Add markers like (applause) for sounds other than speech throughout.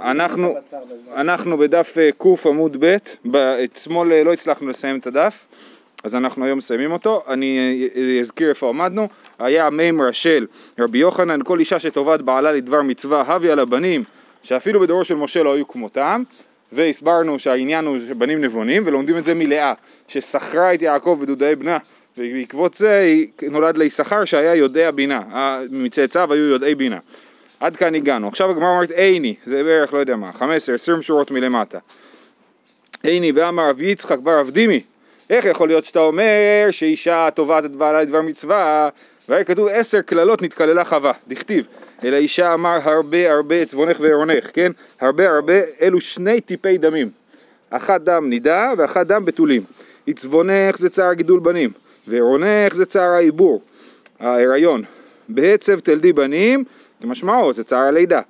אנחנו, אנחנו בדף אה, ק עמוד ב', אתמול אה, לא הצלחנו לסיים את הדף, אז אנחנו היום מסיימים אותו. אני אה, אזכיר איפה עמדנו. היה מימרה של רבי יוחנן, כל אישה שטובת בעלה לדבר מצווה, הביא על הבנים, שאפילו בדורו של משה לא היו כמותם, והסברנו שהעניין הוא שבנים נבונים, ולומדים את זה מלאה, ששכרה את יעקב בדודאי בנה, ובעקבות זה נולד ליששכר שהיה יודע בינה, מצאצאיו היו יודעי בינה. עד כאן הגענו. עכשיו הגמרא אומרת עיני, זה בערך לא יודע מה, 15-20 שורות מלמטה. עיני ואמר רב יצחק בר רב דימי, איך יכול להיות שאתה אומר שאישה תובעת את בעלה לדבר מצווה, והיה כתוב עשר קללות נתקללה חווה, דכתיב, אלא אישה אמר הרבה הרבה עצבונך ועירונך, כן? הרבה הרבה, אלו שני טיפי דמים, אחת דם נידה ואחת דם בתולים. עצבונך זה צער גידול בנים, ועירונך זה צער העיבור, ההיריון. בהצב תלדי בנים כמשמעו, זה צער הלידה.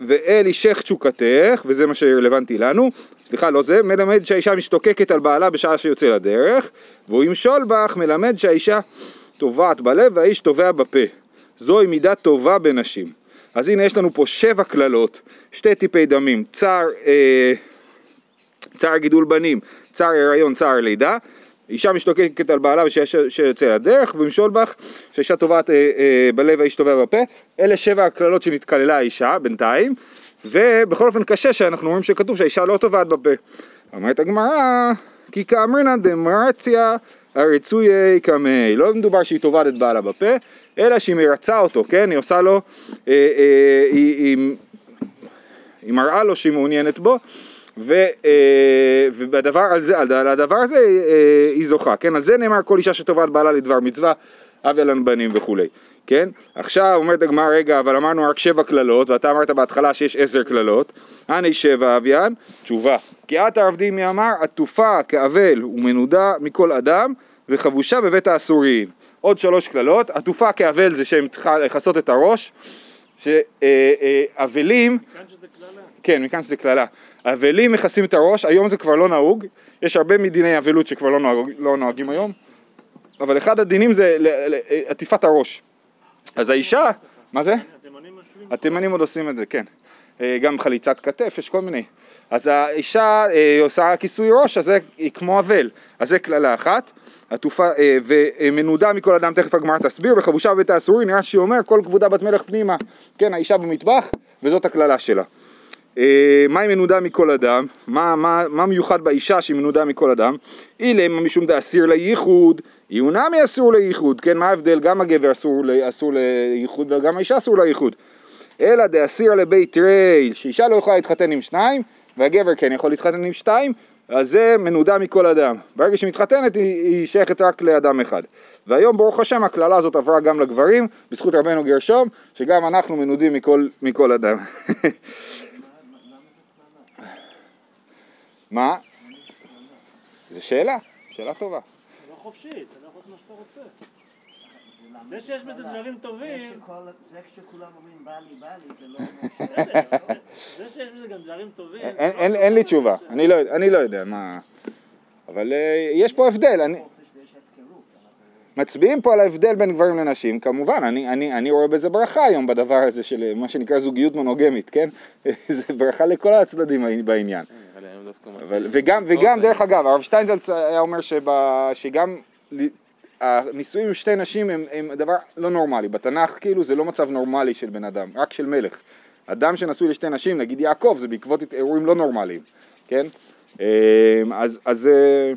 ואל אישך תשוקתך, וזה מה שרלוונטי לנו, סליחה, לא זה, מלמד שהאישה משתוקקת על בעלה בשעה שיוצא לדרך, והוא ימשול בך מלמד שהאישה טובעת בלב והאיש טובע בפה. זוהי מידה טובה בנשים. אז הנה יש לנו פה שבע קללות, שתי טיפי דמים, צער, אה, צער גידול בנים, צער הריון, צער לידה, אישה משתוקקת על בעלה שיוצא לדרך, ומשול בך שאישה טובעת אה, אה, בלב האיש טובע בפה, אלה שבע הקללות שנתקללה האישה בינתיים, ובכל אופן קשה שאנחנו רואים שכתוב שהאישה לא טובעת בפה. אומרת הגמרא, כי כאמרינא דמרציה הרצויי קמי, לא מדובר שהיא טובעת את בעלה בפה, אלא שהיא מרצה אותו, כן? היא עושה לו, אה, אה, היא, היא, היא מראה לו שהיא מעוניינת בו, ו, אה, ובדבר הזה, על הדבר הזה אה, היא זוכה, כן? על זה נאמר כל אישה שטובעת בעלה לדבר מצווה, אב ילן בנים וכולי, כן? עכשיו אומרת הגמרא, רגע, אבל אמרנו רק שבע קללות, ואתה אמרת בהתחלה שיש עשר קללות, הנה שבע אביאן, תשובה. כי את הרב דימי אמר, עטופה כאבל ומנודה מכל אדם, וחבושה בבית האסורים. עוד שלוש קללות, עטופה כאבל זה שהם צריכה לכסות את הראש, שאבלים... מכאן שזה קללה. כן, מכאן שזה קללה. אבלים מכסים את הראש, היום זה כבר לא נהוג, יש הרבה מדיני אבלות שכבר לא, נוהג, לא נוהגים היום, אבל אחד הדינים זה עטיפת הראש. אז האישה, מה זה? התימנים עוד עושים את זה, כן. אה, גם חליצת כתף, יש כל מיני. אז האישה אה, עושה כיסוי ראש, אז זה כמו אבל, אז זה קללה אחת. עטופה אה, ומנודה מכל אדם, תכף הגמרא תסביר, וחבושה בבית האסורי, נראה שהיא אומר כל כבודה בת מלך פנימה, כן, האישה במטבח, וזאת הקללה שלה. אה, מה היא מנודה מכל אדם? מה, מה, מה מיוחד באישה שהיא מנודה מכל אדם? אילמה משום דאסיר לייחוד, יונמי אסור לייחוד, כן, מה ההבדל? גם הגבר אסור, אסור לייחוד וגם האישה אסור לייחוד. אלא דאסיר לבית רייל, שאישה לא יכולה להתחתן עם שניים, והגבר כן יכול להתחתן עם שתיים, אז זה מנודה מכל אדם. ברגע שהיא מתחתנת היא, היא שייכת רק לאדם אחד. והיום ברוך השם הקללה הזאת עברה גם לגברים, בזכות רבנו גרשום, שגם אנחנו מנודים מכל, מכל אדם. (laughs) מה? זו שאלה, שאלה טובה. זה לא חופשי, אתה לא יכול לעשות מה שאתה רוצה. זה שיש בזה דברים טובים... זה כשכולם אומרים בא לי, בא לי, זה לא... (laughs) זה שיש בזה גם דברים טובים... אין לי תשובה, אני לא יודע מה... אבל אה, יש פה הבדל. מצביעים פה על ההבדל בין גברים לנשים, כמובן, אני, אני, אני רואה בזה ברכה היום בדבר הזה של מה שנקרא זוגיות מונוגמית, כן? (laughs) זה ברכה לכל הצדדים בעניין. אבל, וגם, וגם דרך אגב, הרב שטיינזלץ היה אומר שבה, שגם הנישואים עם שתי נשים הם, הם דבר לא נורמלי, בתנ"ך כאילו זה לא מצב נורמלי של בן אדם, רק של מלך. אדם שנשוי לשתי נשים, נגיד יעקב, זה בעקבות אירועים לא נורמליים, כן? אמ, אז, אז אה,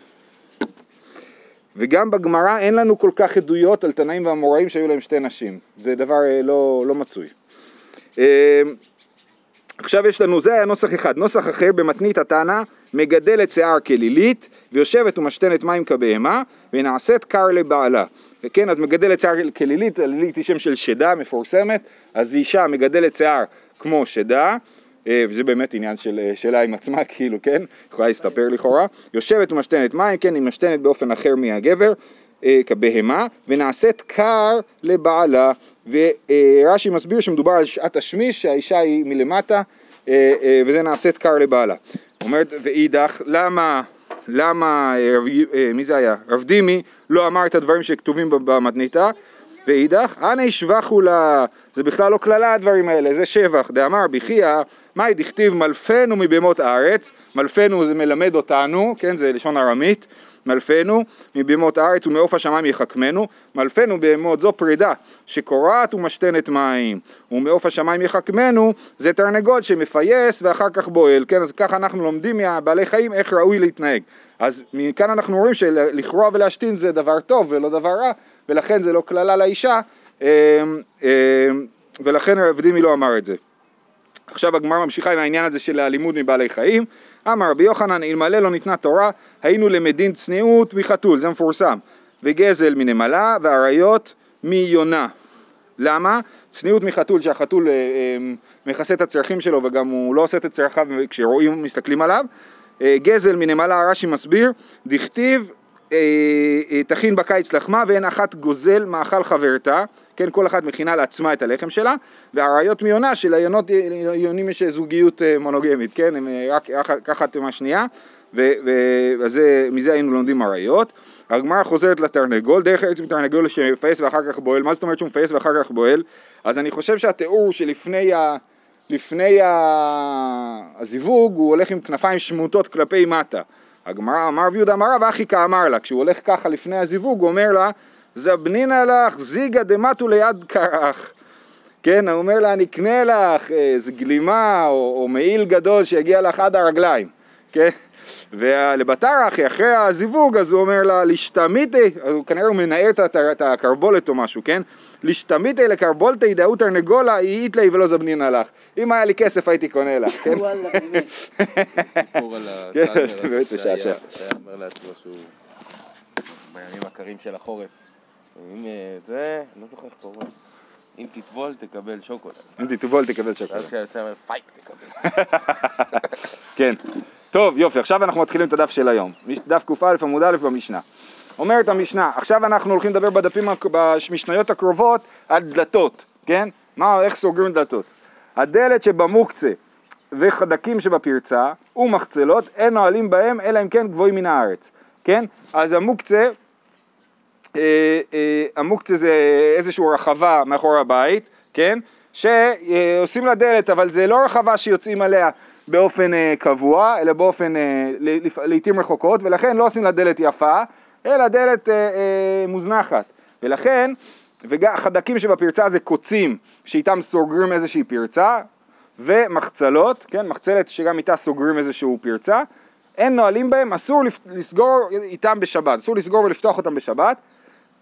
וגם בגמרא אין לנו כל כך עדויות על תנאים ואמוראים שהיו להם שתי נשים, זה דבר אה, לא, לא מצוי. עכשיו יש לנו, זה היה נוסח אחד, נוסח אחר במתנית התנא, מגדלת שיער כלילית ויושבת ומשתנת מים כבהמה ונעשית קר לבעלה. וכן, אז מגדלת שיער כלילית, כלילית היא שם של שדה מפורסמת, אז אישה מגדלת שיער כמו שדה, אה, וזה באמת עניין של, אה, שלה עם עצמה, (laughs) כאילו, כן? יכולה להסתפר לכאורה. יושבת ומשתנת מים, כן, היא משתנת באופן אחר מהגבר, כבהמה, ונעשית קר לבעלה. ורש"י מסביר שמדובר על שעת השמיש, שהאישה היא מלמטה, וזה נעשית קר לבעלה. אומרת, ואידך, למה, למה, מי זה היה? רב דימי לא אמר את הדברים שכתובים במתניתה? ואידך, אנא ישבחו לה, זה בכלל לא קללה הדברים האלה, זה שבח, דאמר בחייא, מאי דכתיב מלפנו מבהמות הארץ, מלפנו זה מלמד אותנו, כן, זה לשון ארמית, מלפנו מבהמות הארץ ומעוף השמיים יחכמנו, מלפנו בהמות זו פרידה שקורעת ומשתנת מים, ומעוף השמיים יחכמנו זה תרנגול שמפייס ואחר כך בועל, כן, אז ככה אנחנו לומדים מהבעלי חיים איך ראוי להתנהג. אז מכאן אנחנו רואים שלכרוע ולהשתין זה דבר טוב ולא דבר רע, ולכן זה לא קללה לאישה, אמ, אמ, ולכן רב דימי לא אמר את זה. עכשיו הגמרא ממשיכה עם העניין הזה של הלימוד מבעלי חיים. אמר רבי יוחנן, אלמלא לא ניתנה תורה, היינו למדין צניעות מחתול, זה מפורסם, וגזל מנמלה, ואריות מיונה. למה? צניעות מחתול, שהחתול אה, אה, מכסה את הצרכים שלו וגם הוא לא עושה את צרכיו כשרואים, מסתכלים עליו. אה, גזל מנמלה, רש"י מסביר, דכתיב אה, אה, תכין בקיץ לחמה ואין אחת גוזל מאכל חברתה, כן, כל אחת מכינה לעצמה את הלחם שלה, והאריות מיונה שליונות יונים יש זוגיות מונוגמית, כן, הם רק אחת עם השנייה, ומזה היינו לומדים אריות. הגמרא חוזרת לתרנגול, דרך ארץ מתרנגול שמפייס ואחר כך בועל, מה זאת אומרת שהוא מפייס ואחר כך בועל? אז אני חושב שהתיאור שלפני ה... לפני הזיווג הוא הולך עם כנפיים שמוטות כלפי מטה. הגמרא אמר רב יהודה אמרה ואחי כאמר לה, כשהוא הולך ככה לפני הזיווג הוא אומר לה זבנינא לך זיגא דמטו ליד קרח כן, הוא אומר לה אני אקנה לך איזה גלימה או, או מעיל גדול שיגיע לך עד הרגליים כן, ולבתרחי אחרי הזיווג אז הוא אומר לה לשתמיתי, כנראה הוא מנער את הקרבולת או משהו, כן? לשתמיתי לקרבולתי דאו תרנגולה איית לי ולא זבנין לך. אם היה לי כסף הייתי קונה לך, כן? וואלה, באמת. (laughs) סיפור על כן, הזה (laughs) שהיה משעשע. שהיה אומר לעצמו שהוא בימים הקרים של החורף. אם זה, אני לא זוכר איך קוראים. אם תטבול תקבל שוקולד. אם תטבול תקבל שוקולד. פייט תקבל. (laughs) כן. טוב, יופי, עכשיו אנחנו מתחילים את הדף של היום. דף קא עמוד א' במשנה. אומרת המשנה, עכשיו אנחנו הולכים לדבר בדפים, במשניות הקרובות על דלתות, כן? מה, איך סוגרים דלתות. הדלת שבמוקצה וחדקים שבפרצה ומחצלות אין נועלים בהם אלא אם כן גבוהים מן הארץ, כן? אז המוקצה, המוקצה זה איזושהי רחבה מאחורי הבית, כן? שעושים לה דלת, אבל זה לא רחבה שיוצאים עליה באופן אה, קבוע, אלא באופן, אה, לעיתים רחוקות, ולכן לא עושים לה דלת יפה, אלא דלת אה, אה, מוזנחת. ולכן, והחדקים שבפרצה זה קוצים, שאיתם סוגרים איזושהי פרצה, ומחצלות, כן, מחצלת שגם איתה סוגרים איזושהי פרצה, אין נועלים בהם, אסור לסגור איתם בשבת, אסור לסגור ולפתוח אותם בשבת,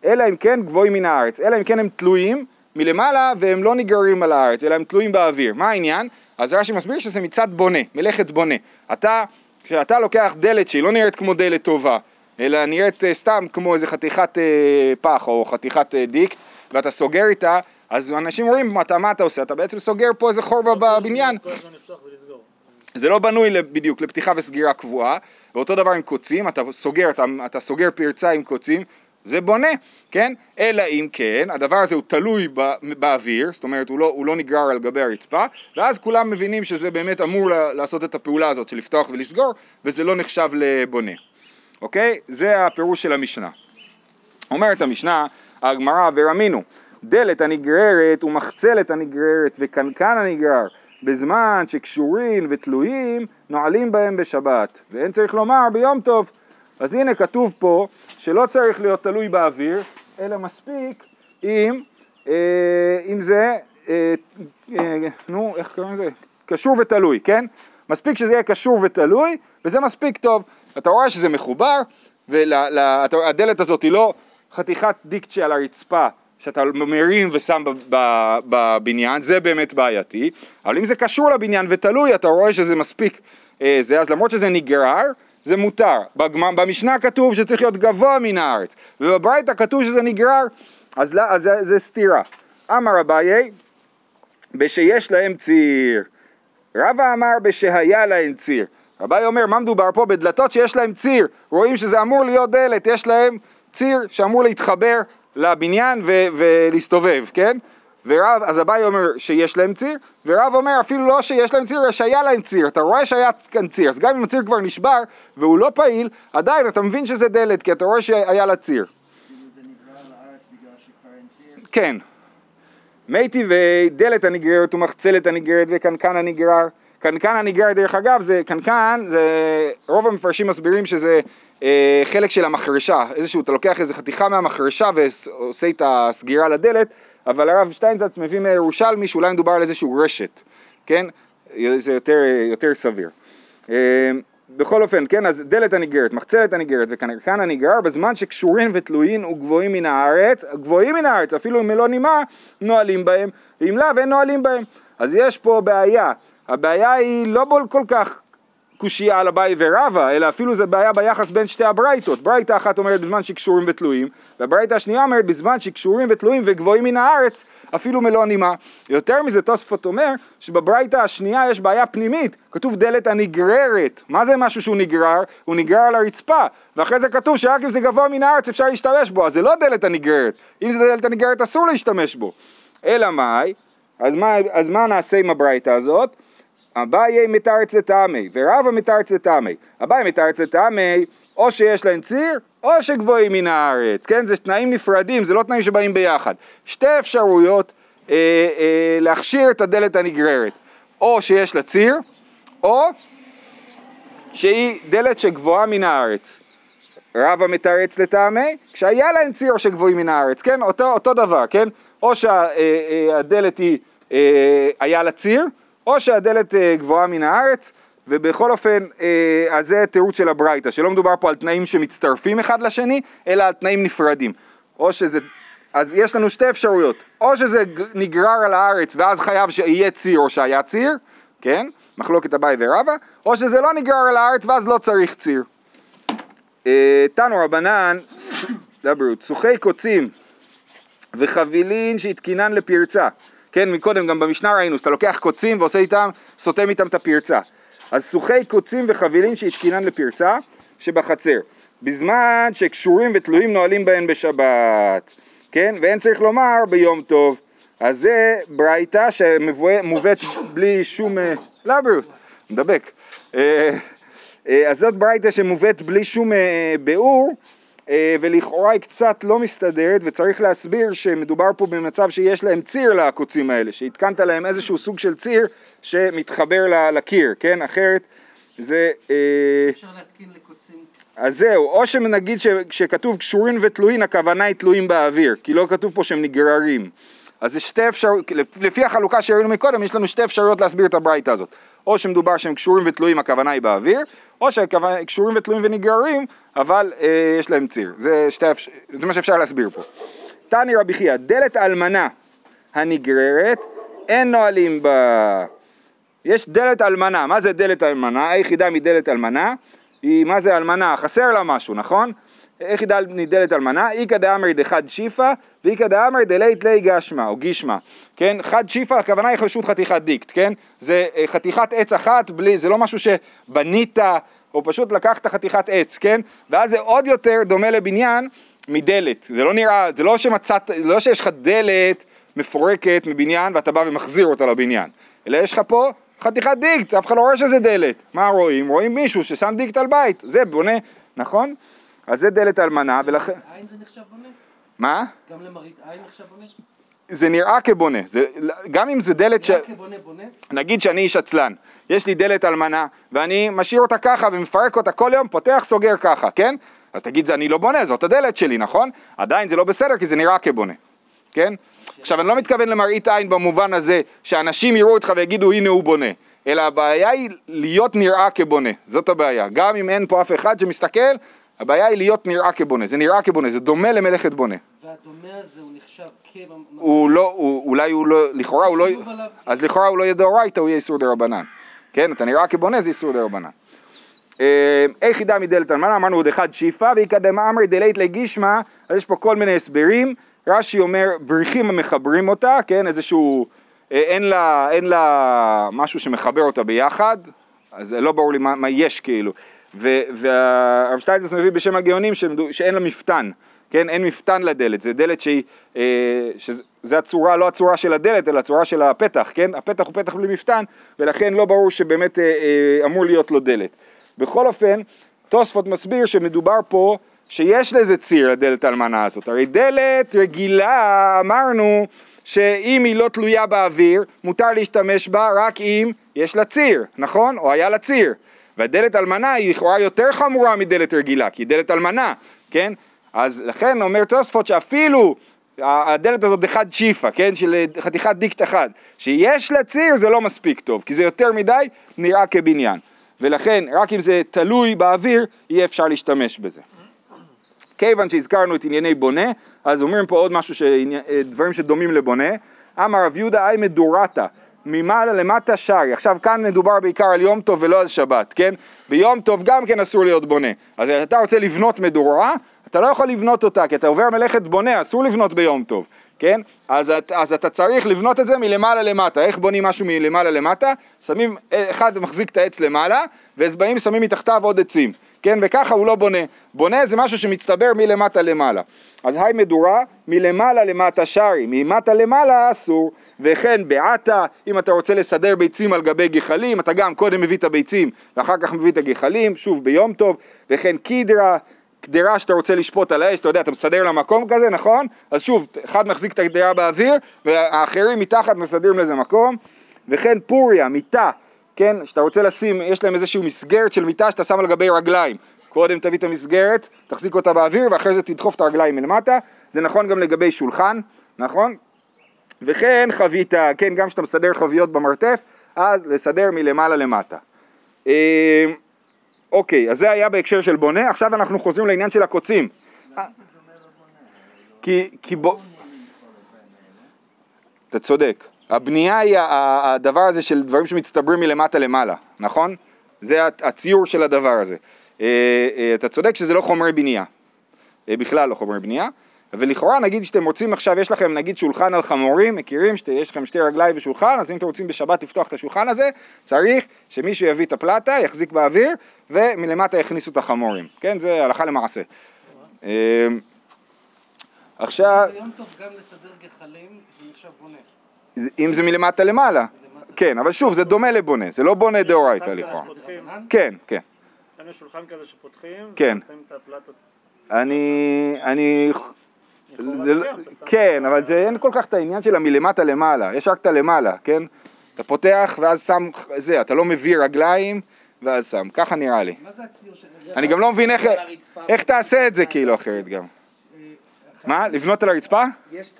אלא אם כן גבוהים מן הארץ, אלא אם כן הם תלויים מלמעלה והם לא נגררים על הארץ, אלא הם תלויים באוויר. מה העניין? אז רש"י מסביר שזה מצד בונה, מלאכת בונה. אתה, כשאתה לוקח דלת שהיא לא נראית כמו דלת טובה, אלא נראית אה, סתם כמו איזה חתיכת אה, פח או חתיכת אה, דיקט, ואתה סוגר איתה, אז אנשים מה אתה, מה אתה עושה, אתה בעצם סוגר פה איזה חור בבניין. זה לא בנוי בדיוק לפתיחה וסגירה קבועה, ואותו דבר עם קוצים, אתה סוגר, אתה, אתה סוגר פרצה עם קוצים, זה בונה, כן? אלא אם כן, הדבר הזה הוא תלוי ב, באוויר, זאת אומרת הוא לא, הוא לא נגרר על גבי הרצפה, ואז כולם מבינים שזה באמת אמור לעשות את הפעולה הזאת של לפתוח ולסגור, וזה לא נחשב לבונה, אוקיי? זה הפירוש של המשנה. אומרת המשנה, הגמרא, ורמינו, דלת הנגררת ומחצלת הנגררת וקנקן הנגרר, בזמן שקשורים ותלויים, נועלים בהם בשבת, ואין צריך לומר ביום טוב. אז הנה כתוב פה שלא צריך להיות תלוי באוויר, אלא מספיק אם, אה, אם זה, אה, אה, נו, איך קוראים לזה? קשור ותלוי, כן? מספיק שזה יהיה קשור ותלוי, וזה מספיק טוב. אתה רואה שזה מחובר, והדלת הזאת היא לא חתיכת דיקט שעל הרצפה, שאתה מרים ושם בבניין, זה באמת בעייתי, אבל אם זה קשור לבניין ותלוי, אתה רואה שזה מספיק אה, זה, אז למרות שזה נגרר, זה מותר. במשנה כתוב שצריך להיות גבוה מן הארץ, ובברייתא כתוב שזה נגרר, אז, לא- אז זה, זה סתירה. אמר אביי, בשיש להם ציר. רבא אמר בשהיה להם ציר. רבי אומר, מה מדובר פה? בדלתות שיש להם ציר. רואים שזה אמור להיות דלת, יש להם ציר שאמור להתחבר לבניין ו- ולהסתובב, כן? ורב, אז אביי אומר שיש להם ציר, ורב אומר אפילו לא שיש להם ציר, אלא שהיה להם ציר. אתה רואה שהיה כאן ציר, אז גם אם הציר כבר נשבר והוא לא פעיל, עדיין אתה מבין שזה דלת, כי אתה רואה שהיה לה ציר. כן. מיטיבי דלת הנגררת ומחצלת הנגררת וקנקן הנגרר. קנקן הנגרר דרך אגב זה קנקן, זה רוב המפרשים מסבירים שזה אה, חלק של המחרשה, איזשהו, אתה לוקח איזה חתיכה מהמחרשה ועושה את הסגירה לדלת, אבל הרב שטיינזץ מביא מירושלמי שאולי מדובר על איזשהו רשת, כן? זה יותר, יותר סביר. אה, בכל אופן, כן, אז דלת הנגררת, מחצלת הנגררת וקנקן הנגרר בזמן שקשורים ותלויים וגבוהים מן הארץ, גבוהים מן הארץ, אפילו אם לא נימה, נועלים בהם, ואם לאו אין נועלים בהם. אז יש פה בעיה, הבעיה היא לא כל כך קושייה על אביי ורבא, אלא אפילו זה בעיה ביחס בין שתי הברייתות. ברייתה אחת אומרת בזמן שקשורים ותלויים, והברייתה השנייה אומרת בזמן שקשורים ותלויים וגבוהים מן הארץ, אפילו מלוא נימה. יותר מזה תוספות אומר שבברייתה השנייה יש בעיה פנימית, כתוב דלת הנגררת. מה זה משהו שהוא נגרר? הוא נגרר על הרצפה, ואחרי זה כתוב שרק אם זה גבוה מן הארץ אפשר להשתמש בו, אז זה לא דלת הנגררת. אם זה דלת הנגררת אסור להשתמש בו. אלא מאי? אז מה, אז מה נעשה עם הברייתה הזאת? אביי מתרץ לטעמי, ורבא מתרץ לטעמי. אביי מתרץ לטעמי, או שיש להם ציר, או שגבוהים מן הארץ, כן? זה תנאים נפרדים, זה לא תנאים שבאים ביחד. שתי אפשרויות אה, אה, להכשיר את הדלת הנגררת, או שיש לה ציר, או שהיא דלת שגבוהה מן הארץ. רבא מתרץ לטעמי, כשהיה להם ציר או שגבוהים מן הארץ, כן? אותו, אותו דבר, כן? או שהדלת היא, אה, היה לה ציר, או שהדלת אה, גבוהה מן הארץ, ובכל אופן, אה, אז זה תירוץ של הברייתא, שלא מדובר פה על תנאים שמצטרפים אחד לשני, אלא על תנאים נפרדים. או שזה, אז יש לנו שתי אפשרויות, או שזה נגרר על הארץ ואז חייב שיהיה ציר או שהיה ציר, כן? מחלוקת אביי ורבא, או שזה לא נגרר על הארץ ואז לא צריך ציר. אה, תנו רבנן, (clears throat) סוכי קוצים וחבילין שהתקינן לפרצה. כן, מקודם גם במשנה ראינו שאתה לוקח קוצים ועושה איתם, סותם איתם את הפרצה. אז סוכי קוצים וחבילין שהתקינן לפרצה שבחצר, בזמן שקשורים ותלויים נועלים בהן בשבת, כן, ואין צריך לומר ביום טוב. אז זה ברייתא שמובאת בלי שום, לא בריאות, מדבק. אה, אה, אז זאת ברייתא שמובאת בלי שום אה, ביאור, אה, ולכאורה היא קצת לא מסתדרת וצריך להסביר שמדובר פה במצב שיש להם ציר לקוצים האלה, שהתקנת להם איזשהו סוג של ציר שמתחבר לקיר, כן? אחרת זה... אה, אפשר להתקין לקוצים. אז זהו, או שנגיד שכתוב קשורין ותלויים, הכוונה היא תלויים באוויר, כי לא כתוב פה שהם נגררים. אז יש שתי אפשרויות, לפי החלוקה שראינו מקודם, יש לנו שתי אפשרויות להסביר את הברייתא הזאת. או שמדובר שהם קשורים ותלויים, הכוונה היא באוויר, או שהם קשורים ותלויים ונגררים, אבל אה, יש להם ציר. זה, שתי, זה מה שאפשר להסביר פה. תני רבי חייא, דלת אלמנה הנגררת, אין נועלים בה. יש דלת אלמנה, מה זה דלת אלמנה? היחידה מדלת אלמנה היא, מה זה אלמנה? חסר לה משהו, נכון? איך ידע נידלת אלמנה? איכא דאמרי דחד שיפא ואיכא דאמרי דלית לי גשמא או גישמא, כן? חד שיפא הכוונה היא חשות חתיכת דיקט, כן? זה אה, חתיכת עץ אחת בלי, זה לא משהו שבנית או פשוט לקחת חתיכת עץ, כן? ואז זה עוד יותר דומה לבניין מדלת, זה לא נראה, זה לא שמצאת, לא שיש לך דלת מפורקת מבניין ואתה בא ומחזיר אותה לבניין, אלא יש לך פה חתיכת דיקט, אף אחד לא רואה שזה דלת, מה רואים? רואים מישהו ששם דיקט על בית, זה בונה, נכון? אז זה דלת אלמנה, ולכן... עין זה נחשב בונה? מה? גם למראית עין נחשב בונה? זה נראה כבונה, זה, גם אם זה דלת ש... נראה כבונה בונה? נגיד שאני איש עצלן, יש לי דלת אלמנה, ואני משאיר אותה ככה ומפרק אותה כל יום, פותח, סוגר ככה, כן? אז תגיד, זה אני לא בונה, זאת הדלת שלי, נכון? עדיין זה לא בסדר כי זה נראה כבונה, כן? עכשיו, אני לא מתכוון למראית עין במובן הזה שאנשים יראו אותך ויגידו, הנה הוא בונה. אלא הבעיה היא להיות נראה כבונה, זאת הבעיה. גם אם אין פה אף אחד שמסתכל, הבעיה היא להיות נראה כבונה, זה נראה כבונה, זה דומה למלאכת בונה. והדומה הזה הוא נחשב כ... הוא לא, הוא, אולי הוא לא, לכאורה הוא לא, אז לכאורה הוא לא יהיה דאורייתא, הוא יהיה איסור דרבנן. כן, אתה נראה כבונה זה איסור דרבנן. איך ידע מדלת אלמנה, אמרנו עוד אחד שיפה, ויקדם אמרי דלית לגישמא, אז יש פה כל מיני הסברים, רש"י אומר בריחים המחברים אותה, כן, איזשהו, אה, אין לה, אין לה משהו שמחבר אותה ביחד, אז לא ברור לי מה, מה יש כאילו. והרב שטייטס מביא בשם הגאונים שאין לה מפתן, כן, אין מפתן לדלת, זה דלת שהיא, אה, שזה הצורה, לא הצורה של הדלת, אלא הצורה של הפתח, כן, הפתח הוא פתח בלי מפתן, ולכן לא ברור שבאמת אה, אה, אמור להיות לו דלת. בכל אופן, תוספות מסביר שמדובר פה שיש לזה ציר לדלת האלמנה הזאת. הרי דלת רגילה, אמרנו שאם היא לא תלויה באוויר, מותר להשתמש בה רק אם יש לה ציר, נכון? או היה לה ציר. והדלת אלמנה היא לכאורה יותר חמורה מדלת רגילה, כי היא דלת אלמנה, כן? אז לכן אומר תוספות שאפילו הדלת הזאת דחד שיפה, כן? של חתיכת דיקט אחד, שיש לה ציר זה לא מספיק טוב, כי זה יותר מדי נראה כבניין. ולכן רק אם זה תלוי באוויר, יהיה אפשר להשתמש בזה. כיוון שהזכרנו את ענייני בונה, אז אומרים פה עוד משהו, שעני... דברים שדומים לבונה. אמר רב יהודה אי מדורתא, ממעלה למטה שרי. עכשיו כאן מדובר בעיקר על יום טוב ולא על שבת, כן? ביום טוב גם כן אסור להיות בונה. אז אתה רוצה לבנות מדורה, אתה לא יכול לבנות אותה, כי אתה עובר מלאכת בונה, אסור לבנות ביום טוב, כן? אז, אז אתה צריך לבנות את זה מלמעלה למטה. איך בונים משהו מלמעלה למטה? שמים, אחד מחזיק את העץ למעלה, ואז באים שמים מתחתיו עוד עצים. כן, וככה הוא לא בונה. בונה זה משהו שמצטבר מלמטה למעלה. אז היי מדורה, מלמעלה למטה שרי, ממטה למעלה אסור, וכן בעתה, אם אתה רוצה לסדר ביצים על גבי גחלים, אתה גם קודם מביא את הביצים ואחר כך מביא את הגחלים, שוב ביום טוב, וכן קידרה, קדרה שאתה רוצה לשפוט על האש, אתה יודע, אתה מסדר לה מקום כזה, נכון? אז שוב, אחד מחזיק את הקדרה באוויר, והאחרים מתחת מסדרים לזה מקום, וכן פוריה, מיטה, כן, שאתה רוצה לשים, יש להם איזושהי מסגרת של מיטה שאתה שם על גבי רגליים. קודם תביא את המסגרת, תחזיק אותה באוויר, ואחרי זה תדחוף את הרגליים מלמטה. זה נכון גם לגבי שולחן, נכון? וכן חבית, כן, גם כשאתה מסדר חביות במרתף, אז לסדר מלמעלה למטה. אה, אוקיי, אז זה היה בהקשר של בונה, עכשיו אנחנו חוזרים לעניין של הקוצים. כי, כי בוא... אתה צודק. הבנייה היא הדבר הזה של דברים שמצטברים מלמטה למעלה, נכון? זה הציור של הדבר הזה. אה, אה, אתה צודק שזה לא חומרי בנייה, אה, בכלל לא חומרי בנייה, ולכאורה נגיד שאתם רוצים עכשיו, יש לכם נגיד שולחן על חמורים, מכירים שיש לכם שתי רגליים ושולחן, אז אם אתם רוצים בשבת לפתוח את השולחן הזה, צריך שמישהו יביא את הפלטה, יחזיק באוויר, ומלמטה יכניסו את החמורים, כן? זה הלכה למעשה. עכשיו... ביום טוב גם לסדר גחלים זה נחשב בונה. אם זה מלמטה למעלה. כן, אבל שוב, זה דומה לבונה, זה לא בונה דאורייתא לכאורה. כן, כן. יש שולחן כזה שפותחים, כן. ושמים את הפלטות. אני, אני, זה, לא- כן, אבל זה אין כל כך את העניין של המלמטה למעלה, יש רק את הלמעלה, כן? אתה פותח ואז שם זה, אתה לא מביא רגליים ואז שם, ככה נראה לי. מה זה הציור של... אני גם לא מבין איך, איך תעשה את זה כאילו אחרת גם. מה? לבנות על הרצפה? יש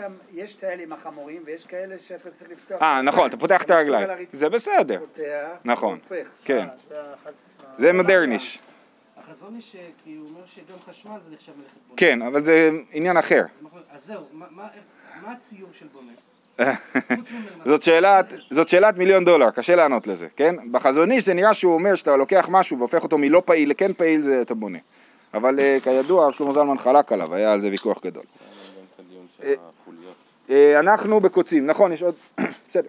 את האלה עם החמורים ויש כאלה שאתה צריך לפתוח. אה, נכון, אתה פותח את הרגליים. זה בסדר, פותח, נכון. כן. זה האחד- זה מודרניש. החזון היא שכי הוא אומר שגם חשמל זה נחשב מלאכת בונה. כן, אבל זה עניין אחר. אז זהו, מה- הציור של בונה? (laughs) זאת שאלת, זאת שאלת מיליון דולר, קשה לענות לזה, כן? בחזון איש זה נראה שהוא אומר שאתה לוקח משהו והופך אותו מלא פעיל לכן פעיל, זה אתה בונה. אבל אה, כידוע, שלמה זלמן חלק עליו, היה על זה ויכוח גדול. אה. אה, אנחנו בקוצים, נכון, יש עוד, (coughs) בסדר.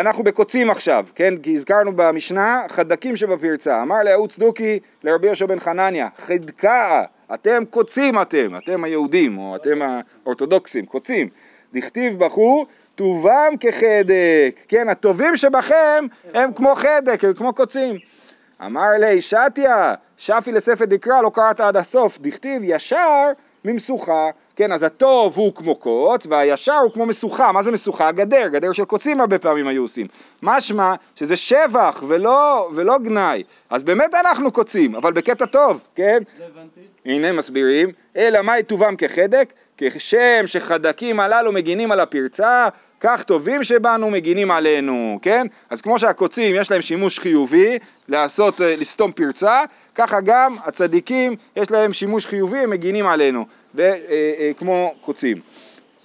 אנחנו בקוצים עכשיו, כן? כי הזכרנו במשנה חדקים שבפרצה. אמר להוא צדוקי לרבי יהושע בן חנניה, חדקה, אתם קוצים אתם, אתם היהודים, או אתם האורתודוקסים, קוצים. דכתיב בחור, טובם כחדק, כן, הטובים שבכם הם כמו חדק, הם כמו קוצים. אמר לי, שתיה, שפי לספר דקרא, לא קראת עד הסוף, דכתיב ישר ממשוכה, כן, אז הטוב הוא כמו קוץ, והישר הוא כמו משוכה, מה זה משוכה? גדר, גדר של קוצים הרבה פעמים היו עושים. משמע שזה שבח ולא, ולא גנאי, אז באמת אנחנו קוצים, אבל בקטע טוב, כן? לא הבנתי. הנה מסבירים, אלא מה יטובם כחדק? כשם שחדקים הללו מגינים על הפרצה, כך טובים שבנו מגינים עלינו, כן? אז כמו שהקוצים יש להם שימוש חיובי לעשות, אה, לסתום פרצה, ככה גם הצדיקים יש להם שימוש חיובי, הם מגינים עלינו, אה, אה, כמו קוצים.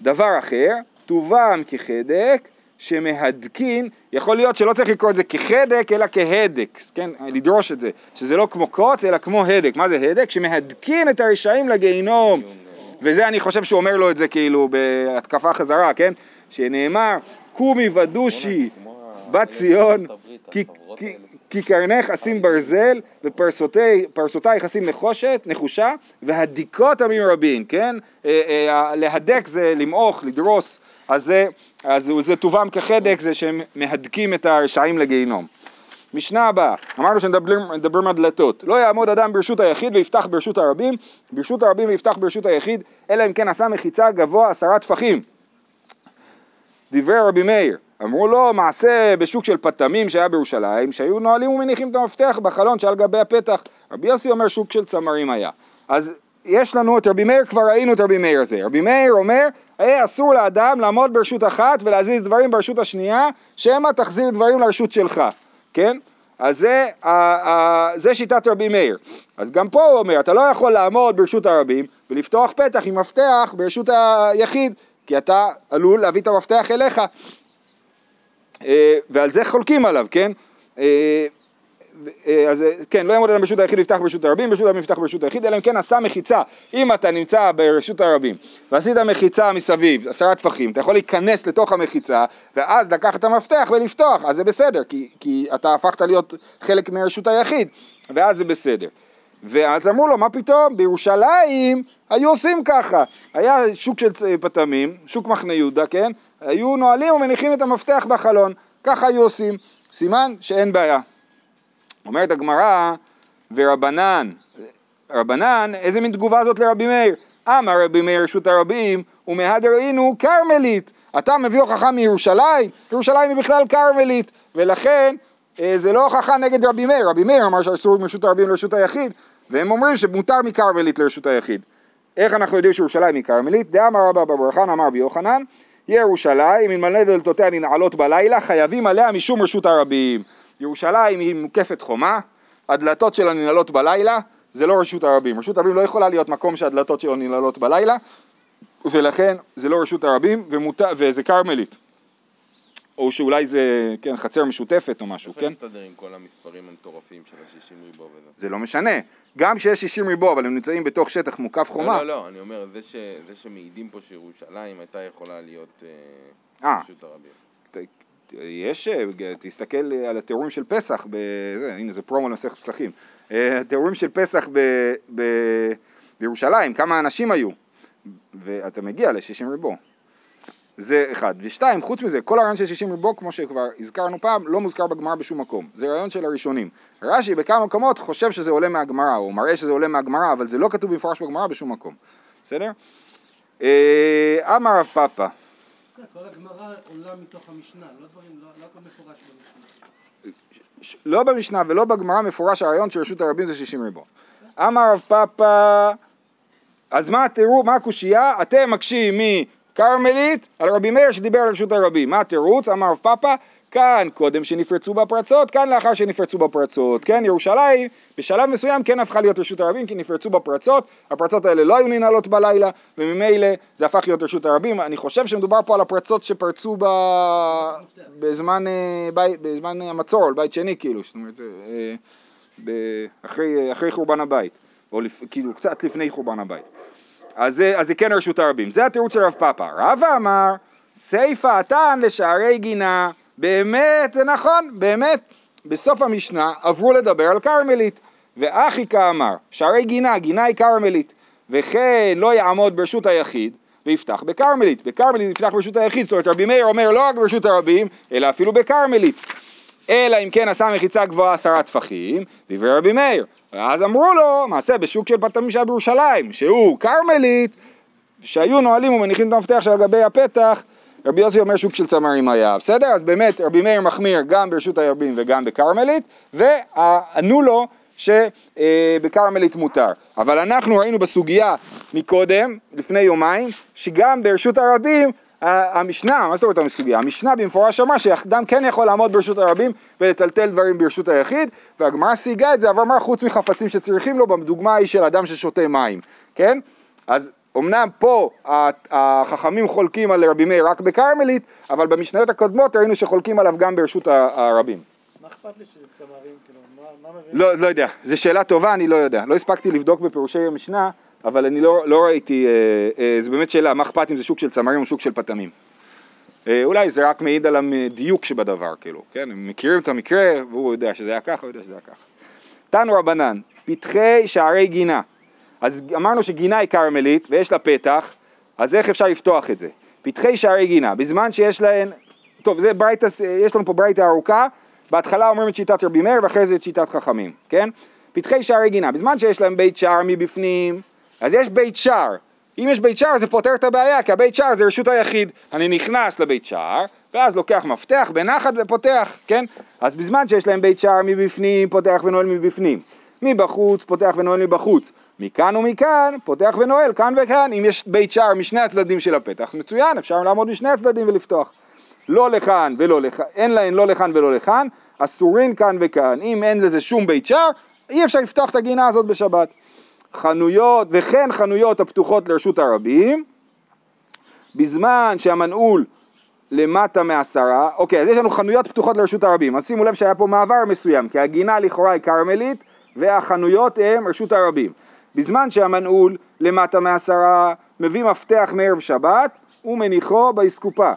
דבר אחר, טובם כחדק שמהדקין, יכול להיות שלא צריך לקרוא את זה כחדק אלא כהדק, כן, לדרוש את זה, שזה לא כמו קוץ אלא כמו הדק, מה זה הדק? שמהדקין את הרשעים לגיהינום, וזה אני חושב שהוא אומר לו את זה כאילו בהתקפה חזרה, כן, שנאמר קומי ודושי בת ציון, כי- קרנך אשים ברזל ופרסותייך אשים נחושת, נחושה והדיקות עמים רבים, כן? אה, אה, להדק זה למעוך, לדרוס, אז זה, טובם כחדק, זה שהם מהדקים את הרשעים לגיהינום. משנה הבאה, אמרנו שנדבר מהדלתות, לא יעמוד אדם ברשות היחיד ויפתח ברשות הרבים, ברשות הרבים ויפתח ברשות היחיד, אלא אם כן עשה מחיצה גבוה עשרה טפחים. דברי רבי מאיר, אמרו לו מעשה בשוק של פטמים שהיה בירושלים, שהיו נועלים ומניחים את המפתח בחלון שעל גבי הפתח. רבי יוסי אומר שוק של צמרים היה. אז יש לנו את רבי מאיר, כבר ראינו את רבי מאיר הזה. רבי מאיר אומר, היה אסור לאדם לעמוד ברשות אחת ולהזיז דברים ברשות השנייה, שמא תחזיר דברים לרשות שלך, כן? אז זה, ה, ה, זה שיטת רבי מאיר. אז גם פה הוא אומר, אתה לא יכול לעמוד ברשות הרבים ולפתוח פתח עם מפתח ברשות היחיד, כי אתה עלול להביא את המפתח אליך. אה, ועל זה חולקים עליו, כן? אה, אה, אז כן, לא יעמוד אדם ברשות היחיד יפתח ברשות הרבים, ברשות הרבים יפתח ברשות היחיד, אלא אם כן עשה מחיצה. אם אתה נמצא ברשות הרבים ועשית מחיצה מסביב, עשרה טפחים, אתה יכול להיכנס לתוך המחיצה ואז לקחת את המפתח ולפתוח, אז זה בסדר, כי, כי אתה הפכת להיות חלק מרשות היחיד, ואז זה בסדר. ואז אמרו לו, מה פתאום, בירושלים היו עושים ככה. היה שוק של פטמים, שוק מחנה יהודה, כן? היו נועלים ומניחים את המפתח בחלון, ככה היו עושים. סימן שאין בעיה. אומרת הגמרא, ורבנן, רבנן, איזה מין תגובה זאת לרבי מאיר? אמר רבי מאיר רשות הרבים, ומהדראינו כרמלית. אתה מביא הוכחה מירושלים? ירושלים היא בכלל כרמלית, ולכן אה, זה לא הוכחה נגד רבי מאיר. רבי מאיר אמר שאסור מרשות הרבים לרשות היחיד, והם אומרים שמותר מכרמלית לרשות היחיד. איך אנחנו יודעים שירושלים היא כרמלית? דאמר רבא בר חנא אמר רבי יוחנן, ירושלים, אם מלא דלתותיה ננעלות בלילה, חייבים עליה משום רשות הרבים. ירושלים היא מוקפת חומה, הדלתות שלה ננעלות בלילה, זה לא רשות הרבים. רשות הרבים לא יכולה להיות מקום שהדלתות שלו ננעלות בלילה, ולכן זה לא רשות הרבים, ומות... וזה כרמלית. או שאולי זה, כן, חצר משותפת או משהו, כן? איך מסתדר עם כל המספרים המטורפים של ה-60 ריבו וזה? זה לא משנה. גם כשיש 60 ריבו, אבל הם נמצאים בתוך שטח מוקף חומה. לא, לא, לא, אני אומר, זה, ש... זה שמעידים פה שירושלים הייתה יכולה להיות אה, רשות הרבים. יש, אה, תסתכל על התיאורים של פסח, בזה, הנה זה פרומו למסכת פסחים, אה, התיאורים של פסח ב, ב, בירושלים, כמה אנשים היו, ואתה מגיע ל-60 ריבו. זה אחד. ושתיים, חוץ מזה, כל הרעיון של 60 ריבו, כמו שכבר הזכרנו פעם, לא מוזכר בגמרא בשום מקום. זה רעיון של הראשונים. רש"י בכמה מקומות חושב שזה עולה מהגמרא, או מראה שזה עולה מהגמרא, אבל זה לא כתוב במפורש בגמרא בשום מקום. בסדר? אה, אמר רב פאפא כל הגמרא עולה מתוך המשנה, לא דברים, לא, לא הכל מפורש במשנה. לא במשנה ולא בגמרא מפורש הרעיון שרשות הרבים זה 60 ריבו. אמר רב פאפא, אז מה תראו, מה הקושייה? אתם מקשים מכרמלית על רבי מאיר שדיבר על רשות הרבים. מה התירוץ? אמר רב פאפא, כאן קודם שנפרצו בפרצות, כאן לאחר שנפרצו בפרצות, כן, ירושלים בשלב מסוים כן הפכה להיות רשות הרבים כי נפרצו בפרצות, הפרצות האלה לא היו ננעלות בלילה וממילא זה הפך להיות רשות הרבים, אני חושב שמדובר פה על הפרצות שפרצו ב... בזמן, אה, בי... בזמן המצור, על בית שני כאילו, זאת אומרת, אה, ב... אחרי, אחרי חורבן הבית, או לפ... כאילו קצת לפני חורבן הבית, אז, זה כן רשות הרבים, זה התירוץ של רב פאפא, רבא אמר סיפא התן לשערי גינה באמת, זה נכון, באמת. בסוף המשנה עברו לדבר על כרמלית, ואחיקה אמר, שערי גינה, גינה היא כרמלית, וכן לא יעמוד ברשות היחיד, ויפתח בכרמלית. בכרמלית יפתח ברשות היחיד, זאת אומרת רבי מאיר אומר לא רק ברשות הרבים, אלא אפילו בכרמלית. אלא אם כן עשה מחיצה גבוהה עשרה טפחים, דברי רבי מאיר. ואז אמרו לו, מעשה בשוק של פתמישה בירושלים, שהוא כרמלית, שהיו נועלים ומניחים את המפתח שעל גבי הפתח, רבי יוסי אומר שוק של צמרים היה, בסדר? אז באמת רבי מאיר מחמיר גם ברשות הרבים וגם בכרמלית, וענו לו שבכרמלית מותר. אבל אנחנו ראינו בסוגיה מקודם, לפני יומיים, שגם ברשות הרבים המשנה, מה זאת אומרת הסוגיה? המשנה במפורש אמרה שאדם כן יכול לעמוד ברשות הרבים ולטלטל דברים ברשות היחיד, והגמרא סייגה את זה, אבל אמרה חוץ מחפצים שצריכים לו, בדוגמה היא של אדם ששותה מים, כן? אז אמנם פה החכמים חולקים על רבי מאיר רק בכרמלית, אבל במשניות הקודמות ראינו שחולקים עליו גם ברשות הרבים. מה אכפת לי שזה צמרים? כאילו, מה מבין? לא, לא יודע, זו שאלה טובה, אני לא יודע. לא הספקתי לבדוק בפירושי המשנה, אבל אני לא, לא ראיתי, אה, אה, זו באמת שאלה, מה אכפת אם זה שוק של צמרים או שוק של פטמים? אה, אולי זה רק מעיד על הדיוק שבדבר, כאילו, כן? הם מכירים את המקרה, והוא יודע שזה היה ככה, הוא יודע שזה היה ככה. תנו רבנן, פתחי שערי גינה. אז אמרנו שגינה היא כרמלית ויש לה פתח, אז איך אפשר לפתוח את זה? פתחי שערי גינה, בזמן שיש להן, טוב, זה ברייטה, יש לנו פה ברייטה ארוכה בהתחלה אומרים את שיטת רבי מאיר ואחרי זה את שיטת חכמים, כן? פתחי שערי גינה, בזמן שיש להם בית שער מבפנים, אז יש בית שער. אם יש בית שער זה פותר את הבעיה, כי הבית שער זה רשות היחיד. אני נכנס לבית שער, ואז לוקח מפתח בנחת ופותח, כן? אז בזמן שיש להם בית שער מבפנים, פותח ונועל מבפנים. מבחוץ, פותח ונועל מבחוץ. מכאן ומכאן, פותח ונועל, כאן וכאן. אם יש בית שער משני הצדדים של הפתח, מצוין, אפשר לעמוד משני הצדדים ולפתוח. לא לכאן ולא לכאן, אין להן לא לכאן ולא לכאן, אסורים כאן וכאן. אם אין לזה שום בית שער, אי אפשר לפתוח את הגינה הזאת בשבת. חנויות, וכן חנויות הפתוחות לרשות הרבים, בזמן שהמנעול למטה מעשרה, אוקיי, אז יש לנו חנויות פתוחות לרשות הרבים, אז שימו לב שהיה פה מעבר מסוים, כי הגינה לכאורה היא כרמלית, והחנויות הם רשות הרבים. בזמן שהמנעול למטה מעשרה מביא מפתח מערב שבת ומניחו באסקופה.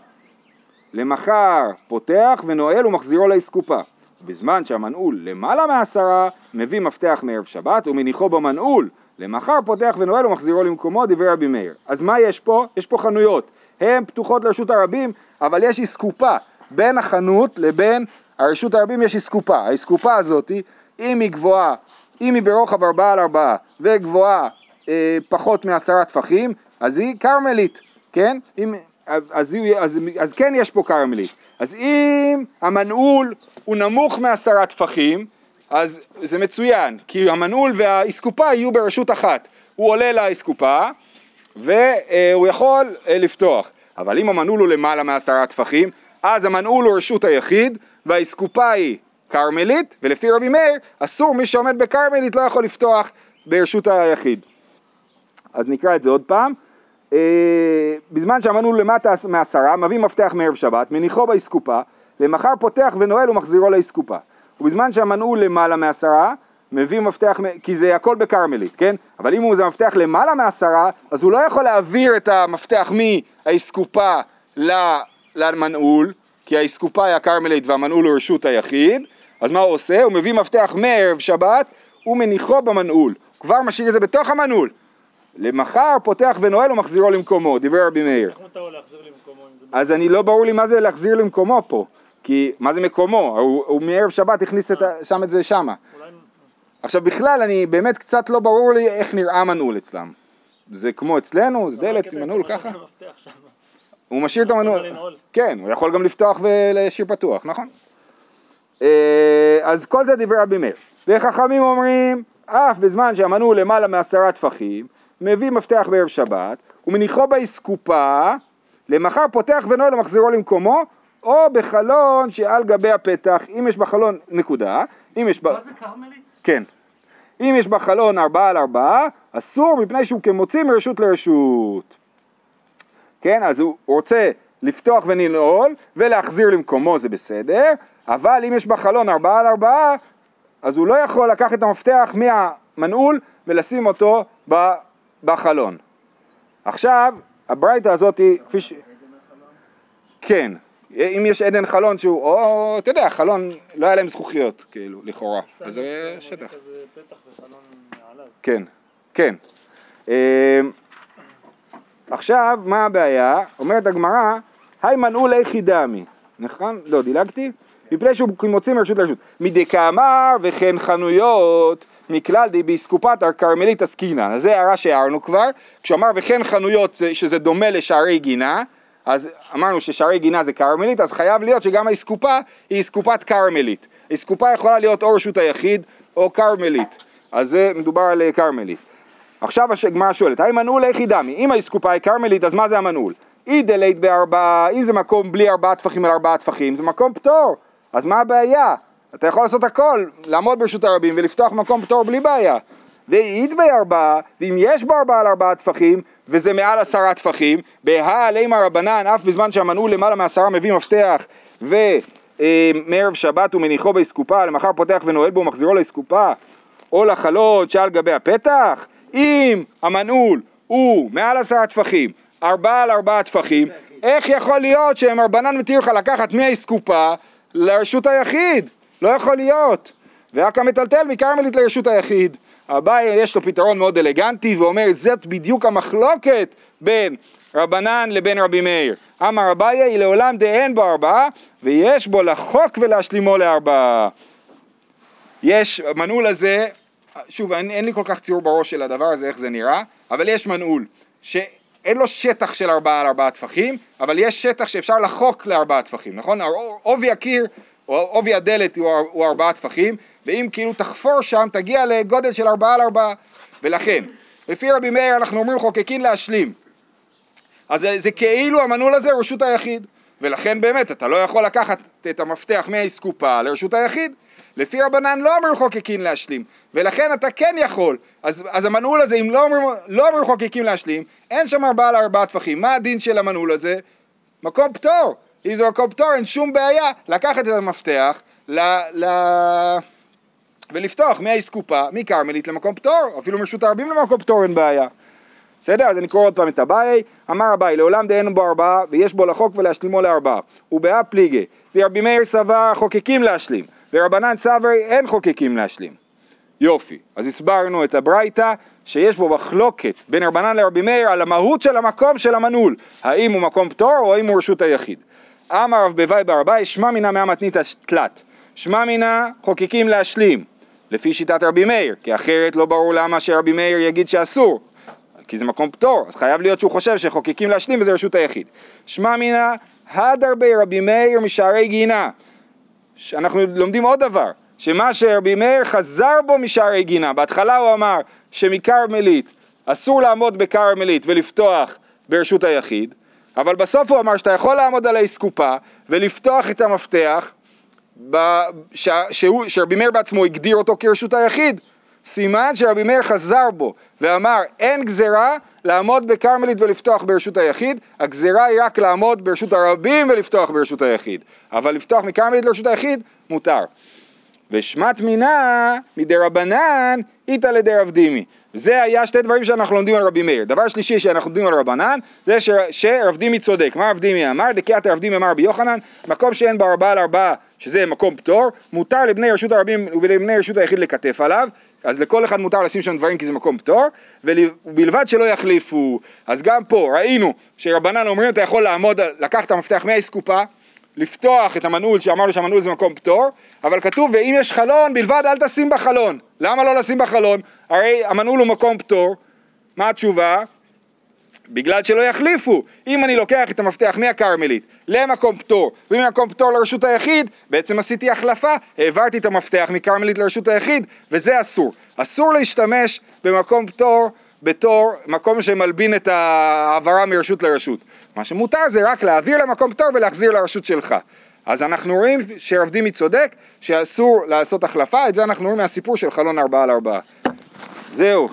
למחר פותח ונועל ומחזירו לאסקופה. בזמן שהמנעול למעלה מעשרה מביא מפתח מערב שבת ומניחו במנעול. למחר פותח ונועל ומחזירו למקומו דברי רבי מאיר. אז מה יש פה? יש פה חנויות. הן פתוחות לרשות הרבים, אבל יש אסקופה. בין החנות לבין הרשות הרבים יש אסקופה. האסקופה הזאת, אם היא גבוהה, אם היא ברוחב ארבעה על ארבעה וגבוהה אה, פחות מעשרה טפחים, אז היא כרמלית, כן? אם, אז, אז, אז, אז כן יש פה כרמלית. אז אם המנעול הוא נמוך מעשרה טפחים, אז זה מצוין, כי המנעול והאסקופה יהיו ברשות אחת. הוא עולה לאסקופה והוא יכול אה, לפתוח. אבל אם המנעול הוא למעלה מעשרה טפחים, אז המנעול הוא רשות היחיד והאסקופה היא כרמלית, ולפי רבי מאיר אסור מי שעומד בכרמלית לא יכול לפתוח ברשות היחיד. אז נקרא את זה עוד פעם. אה, בזמן שהמנעול למטה מעשרה, מביא מפתח מערב שבת, מניחו באסקופה, למחר פותח ונועל ומחזירו לאסקופה. ובזמן שהמנעול למעלה מעשרה, מביא מפתח, כי זה הכל בכרמלית, כן? אבל אם הוא זה מפתח למעלה מעשרה, אז הוא לא יכול להעביר את המפתח מהאסקופה למנעול, כי האסקופה היא הכרמלית והמנעול הוא רשות היחיד, אז מה הוא עושה? הוא מביא מפתח מערב שבת ומניחו במנעול, כבר משאיר את זה בתוך המנעול. למחר פותח ונועל ומחזירו למקומו, דברי רבי מאיר. איך מותר להחזיר למקומו אם זה... אז אני לא ברור לי מה זה להחזיר למקומו פה, כי מה זה מקומו? הוא, הוא מערב שבת הכניס את, ה- שם את זה שמה. עכשיו בכלל אני באמת קצת לא ברור לי איך נראה מנעול אצלם. זה כמו אצלנו, זה דלת עם מנעול ככה? הוא משאיר את המנעול. כן, הוא יכול גם לפתוח ולהשאיר פתוח, נכון? אה, אז כל זה דברי רבי מאיר. וחכמים אומרים, אף בזמן שהמנעול למעלה מעשרה טפחים, מביא מפתח בערב שבת, ומניחו באסקופה, למחר פותח ונועל ומחזירו למקומו, או בחלון שעל גבי הפתח, אם יש בחלון, נקודה, אם יש ב... מה זה כרמלית? כן. אם יש בחלון ארבעה על ארבעה, אסור מפני שהוא כמוציא מרשות לרשות. כן, אז הוא רוצה לפתוח ולנעול ולהחזיר למקומו זה בסדר, אבל אם יש בחלון ארבעה על ארבעה, אז הוא לא יכול לקחת את המפתח מהמנעול ולשים אותו בחלון. עכשיו, הברייתא הזאת היא, כפי ש... כן, אם יש עדן חלון שהוא, או, אתה יודע, חלון, לא היה להם זכוכיות, כאילו, לכאורה, אז זה שטח. כן, כן. אה, עכשיו, מה הבעיה? אומרת הגמרא, היי מנעול איכי דמי, נכון? לא, דילגתי? מפני שהוא מוציא מרשות לרשות. מדקאמר וכן חנויות מכלל די באסקופת הכרמלית עסקינן. אז זה הערה שהערנו כבר. כשאמר וכן חנויות זה- שזה דומה לשערי גינה, אז אמרנו ששערי גינה זה כרמלית, אז חייב להיות שגם האסקופה היא אסקופת כרמלית. אסקופה יכולה להיות או רשות היחיד או כרמלית. אז זה מדובר על אה, כרמלית. עכשיו הגמרא שואלת, האם מנעול איך דמי? אם האסקופה היא כרמלית, אז מה זה המנעול? אי דלית בארבעה, אם זה מקום בלי ארבעה טפחים על ארבעה טפחים, זה מקום פטור, אז מה הבעיה? אתה יכול לעשות הכל, לעמוד ברשות הרבים ולפתוח מקום פטור בלי בעיה. ואית בארבעה, ואם יש בו ארבעה על ארבעה טפחים, וזה מעל עשרה טפחים, בהא עלימה רבנן, אף בזמן שהמנעול למעלה מעשרה מביא מפתח, ומערב שבת ומניחו באסקופה, למחר פותח ונועל בו ומחזירו לאסקופה, או לחלות שעל גבי הפתח, אם המנעול הוא מעל עשרה טפחים, ארבעה על ארבעה טפחים, איך יכול להיות שהם רבנן מתיר לך לקחת מהאסקופה לרשות היחיד? לא יכול להיות. ורק המטלטל מכרמלית לרשות היחיד. אביי יש לו פתרון מאוד אלגנטי ואומר זאת בדיוק המחלוקת בין רבנן לבין רבי מאיר. אמר אביי היא לעולם דאין בו ארבעה ויש בו לחוק ולהשלימו לארבעה. יש, המנעול הזה, שוב אין, אין לי כל כך ציור בראש של הדבר הזה איך זה נראה, אבל יש מנעול שאין לו שטח של ארבעה על ארבעה טפחים, אבל יש שטח שאפשר לחוק לארבעה טפחים, נכון? עובי הקיר או עובי הדלת הוא, הוא ארבעה טפחים, ואם כאילו תחפור שם תגיע לגודל של ארבעה על ארבעה, ולכן לפי רבי מאיר אנחנו אומרים חוקקין להשלים. אז זה, זה כאילו המנעול הזה רשות היחיד, ולכן באמת אתה לא יכול לקחת את המפתח מהאסקופה לרשות היחיד. לפי רבנן לא אומרים חוקקין להשלים, ולכן אתה כן יכול. אז, אז המנעול הזה, אם לא אומרים, לא אומרים חוקקין להשלים, אין שם ארבעה על ארבעה טפחים. מה הדין של המנעול הזה? מקום פטור. אם זה מקום פטור, אין שום בעיה לקחת את המפתח ל... ל... ולפתוח מהאסקופה, מכרמלית למקום פטור, אפילו מרשות הרבים למקום פטור אין בעיה. בסדר? אז אני קורא עוד פעם את אביי, אמר אביי, לעולם דהיינו בו ארבעה, ויש בו לחוק ולהשלימו לארבעה. ובאה פליגי, ורבי מאיר סבר חוקקים להשלים, ורבנן סברי אין חוקקים להשלים. יופי, אז הסברנו את הברייתא שיש בו מחלוקת בין רבנן לרבי מאיר על המהות של המקום של המנעול, האם הוא מקום פטור או האם הוא רשות היחיד. אמר רב בוואי ברביי, שמע מינה מהמתנית תלת, שמע מינה חוקקים להשלים, לפי שיטת רבי מאיר, כי אחרת לא ברור למה שרבי מאיר יגיד שאסור, כי זה מקום פטור, אז חייב להיות שהוא חושב שחוקקים להשלים וזה רשות היחיד. שמע מינה הדר בי רבי מאיר משערי גינה. אנחנו לומדים עוד דבר, שמה שרבי מאיר חזר בו משערי גינה, בהתחלה הוא אמר שמכרמלית אסור לעמוד בכרמלית ולפתוח ברשות היחיד, אבל בסוף הוא אמר שאתה יכול לעמוד על האסקופה ולפתוח את המפתח. שרבי מאיר בעצמו הגדיר אותו כרשות היחיד. סימן שרבי מאיר חזר בו ואמר אין גזרה לעמוד בכרמלית ולפתוח ברשות היחיד, הגזרה היא רק לעמוד ברשות הרבים ולפתוח ברשות היחיד, אבל לפתוח מכרמלית לרשות היחיד מותר. ושמת מינה מדי רבנן איתא לדי רב דימי. זה היה שתי דברים שאנחנו לומדים על רבי מאיר. דבר שלישי שאנחנו לומדים על רבנן, זה ש... שרב דימי צודק. מה רב דימי אמר? דקיית רב דימי אמר רבי יוחנן, מקום שאין בו ארבעה על ארבעה, שזה מקום פטור, מותר לבני רשות הרבים ולבני רשות היחיד לכתף עליו, אז לכל אחד מותר לשים שם דברים כי זה מקום פטור, ובלבד שלא יחליפו. אז גם פה ראינו שרבנן אומרים אתה יכול לעמוד, לקחת את המפתח מהאסקופה, לפתוח את המנעול שאמרנו שהמנעול זה מקום פטור, אבל כתוב ואם יש חלון בלבד אל תשים בחלון. למה לא לשים בחלון? הרי המנעול הוא מקום פטור. מה התשובה? בגלל שלא יחליפו. אם אני לוקח את המפתח מהכרמלית למקום פטור וממקום פטור לרשות היחיד, בעצם עשיתי החלפה, העברתי את המפתח מכרמלית לרשות היחיד, וזה אסור. אסור להשתמש במקום פטור בתור מקום שמלבין את ההעברה מרשות לרשות. מה שמותר זה רק להעביר למקום פטור ולהחזיר לרשות שלך. אז אנחנו רואים שרב דימי צודק, שאסור לעשות החלפה, את זה אנחנו רואים מהסיפור של חלון ארבעה על ארבעה. זהו.